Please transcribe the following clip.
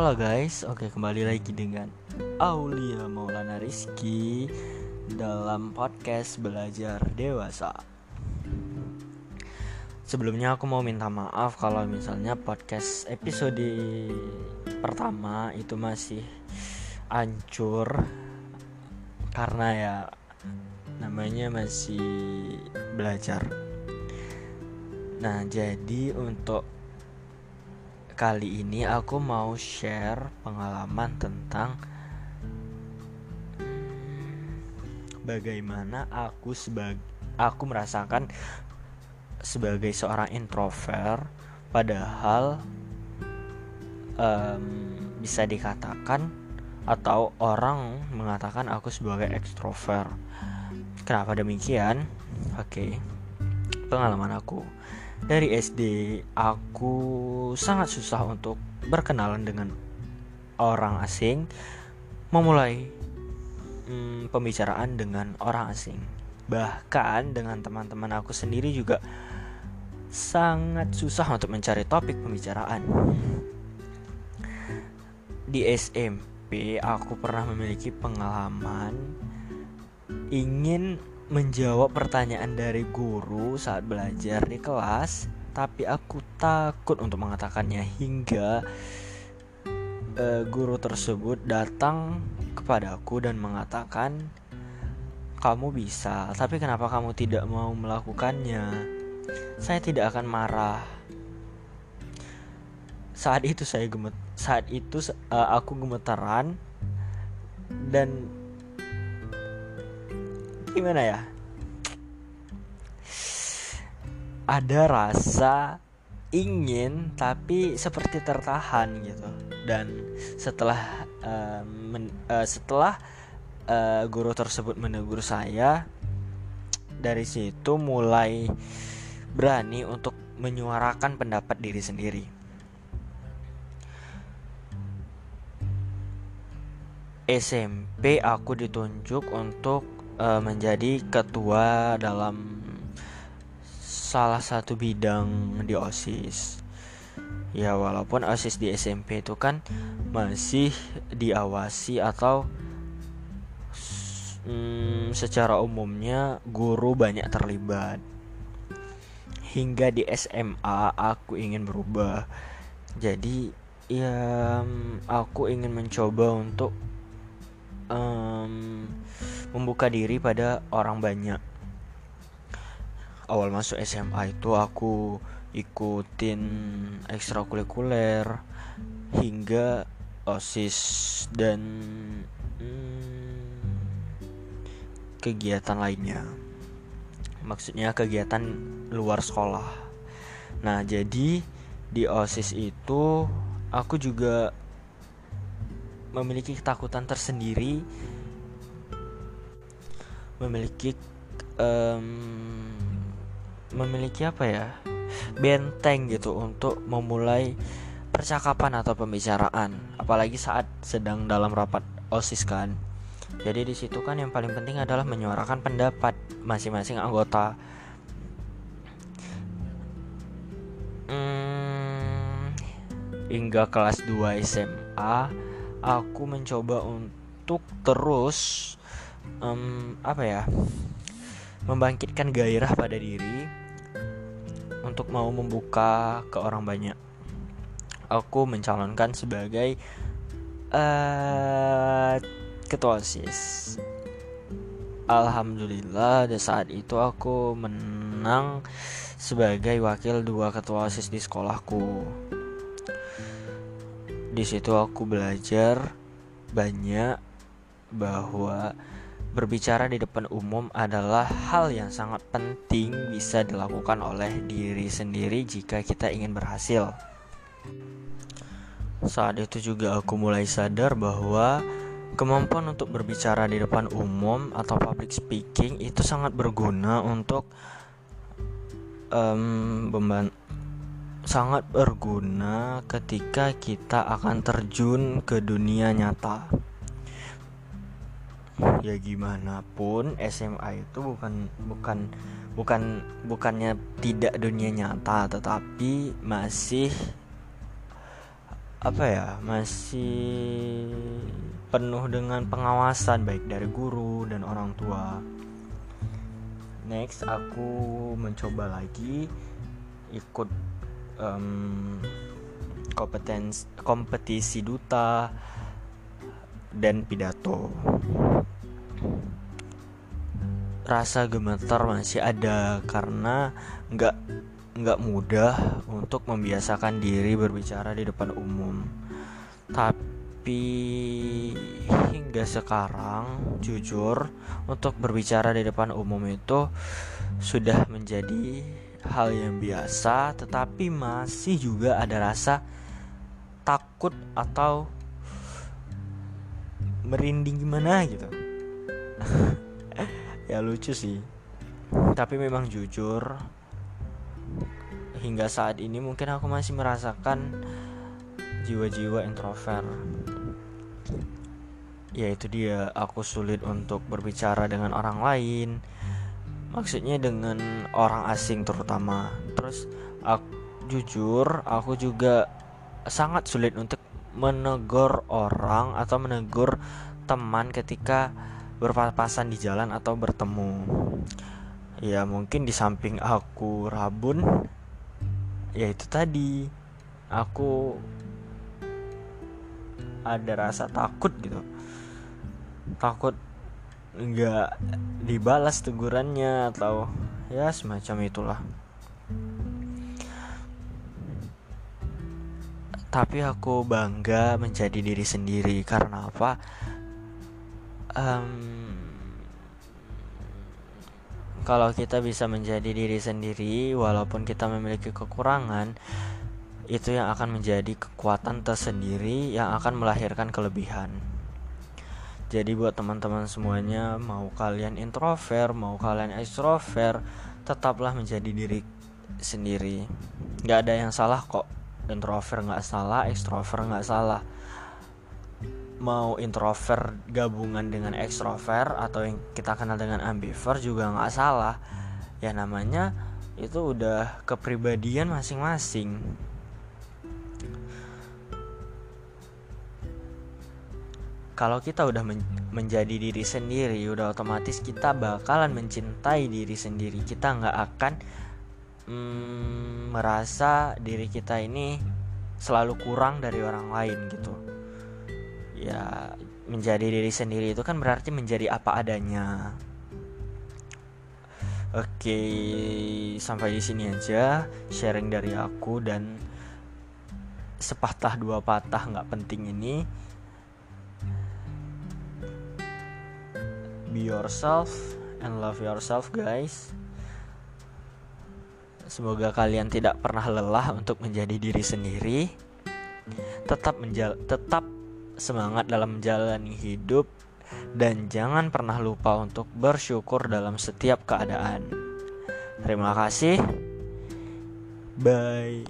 Halo guys, oke kembali lagi dengan Aulia Maulana Rizky dalam podcast Belajar Dewasa. Sebelumnya aku mau minta maaf kalau misalnya podcast episode pertama itu masih hancur karena ya namanya masih belajar. Nah, jadi untuk kali ini aku mau share pengalaman tentang bagaimana aku sebagai aku merasakan sebagai seorang introvert padahal um, bisa dikatakan atau orang mengatakan aku sebagai ekstrovert. Kenapa demikian? Oke. Okay. Pengalaman aku dari SD aku sangat susah untuk berkenalan dengan orang asing, memulai hmm, pembicaraan dengan orang asing. Bahkan dengan teman-teman aku sendiri juga sangat susah untuk mencari topik pembicaraan. Di SMP aku pernah memiliki pengalaman ingin menjawab pertanyaan dari guru saat belajar di kelas, tapi aku takut untuk mengatakannya hingga uh, guru tersebut datang kepadaku dan mengatakan, "Kamu bisa, tapi kenapa kamu tidak mau melakukannya?" Saya tidak akan marah. Saat itu saya gemet, saat itu uh, aku gemeteran dan gimana ya? Ada rasa ingin tapi seperti tertahan gitu. Dan setelah uh, men, uh, setelah uh, guru tersebut menegur saya dari situ mulai berani untuk menyuarakan pendapat diri sendiri. SMP aku ditunjuk untuk uh, menjadi ketua dalam salah satu bidang di OSIS. Ya walaupun OSIS di SMP itu kan masih diawasi atau hmm, secara umumnya guru banyak terlibat. Hingga di SMA aku ingin berubah. Jadi ya aku ingin mencoba untuk um, membuka diri pada orang banyak. Awal masuk SMA itu aku ikutin ekstrakurikuler hingga osis dan hmm, kegiatan lainnya. Maksudnya kegiatan luar sekolah. Nah jadi di osis itu aku juga memiliki ketakutan tersendiri memiliki um, memiliki apa ya benteng gitu untuk memulai percakapan atau pembicaraan. Apalagi saat sedang dalam rapat osis kan. Jadi di situ kan yang paling penting adalah menyuarakan pendapat masing-masing anggota. Hmm, hingga kelas 2 SMA aku mencoba untuk terus um, apa ya membangkitkan gairah pada diri untuk mau membuka ke orang banyak. Aku mencalonkan sebagai uh, ketua osis. Alhamdulillah di saat itu aku menang sebagai wakil dua ketua osis di sekolahku. Di situ aku belajar banyak bahwa Berbicara di depan umum adalah hal yang sangat penting bisa dilakukan oleh diri sendiri jika kita ingin berhasil. Saat itu juga aku mulai sadar bahwa kemampuan untuk berbicara di depan umum atau public speaking itu sangat berguna untuk um, sangat berguna ketika kita akan terjun ke dunia nyata ya gimana pun SMA itu bukan bukan bukan bukannya tidak dunia nyata tetapi masih apa ya masih penuh dengan pengawasan baik dari guru dan orang tua. Next aku mencoba lagi ikut um, kompetens kompetisi duta dan pidato rasa gemetar masih ada karena nggak nggak mudah untuk membiasakan diri berbicara di depan umum. Tapi hingga sekarang jujur untuk berbicara di depan umum itu sudah menjadi hal yang biasa tetapi masih juga ada rasa takut atau merinding gimana gitu ya lucu sih. Tapi memang jujur hingga saat ini mungkin aku masih merasakan jiwa-jiwa introvert. Ya itu dia aku sulit untuk berbicara dengan orang lain. Maksudnya dengan orang asing terutama. Terus aku jujur aku juga sangat sulit untuk menegur orang atau menegur teman ketika berpapasan di jalan atau bertemu. Ya mungkin di samping aku rabun ya itu tadi. Aku ada rasa takut gitu. Takut nggak dibalas tegurannya atau ya semacam itulah. Tapi aku bangga menjadi diri sendiri. Karena apa um, kalau kita bisa menjadi diri sendiri walaupun kita memiliki kekurangan itu yang akan menjadi kekuatan tersendiri yang akan melahirkan kelebihan. Jadi buat teman-teman semuanya mau kalian introvert mau kalian extrovert tetaplah menjadi diri sendiri. Nggak ada yang salah kok. Introvert nggak salah extrovert nggak salah mau introvert gabungan dengan extrovert atau yang kita kenal dengan ambivert juga nggak salah. Ya namanya itu udah kepribadian masing-masing. Kalau kita udah men menjadi diri sendiri udah otomatis kita bakalan mencintai diri sendiri. Kita nggak akan mm, merasa diri kita ini selalu kurang dari orang lain gitu ya menjadi diri sendiri itu kan berarti menjadi apa adanya. Oke sampai di sini aja sharing dari aku dan sepatah dua patah nggak penting ini. Be yourself and love yourself guys. Semoga kalian tidak pernah lelah untuk menjadi diri sendiri. Tetap menjal tetap semangat dalam menjalani hidup, dan jangan pernah lupa untuk bersyukur dalam setiap keadaan. Terima kasih. Bye.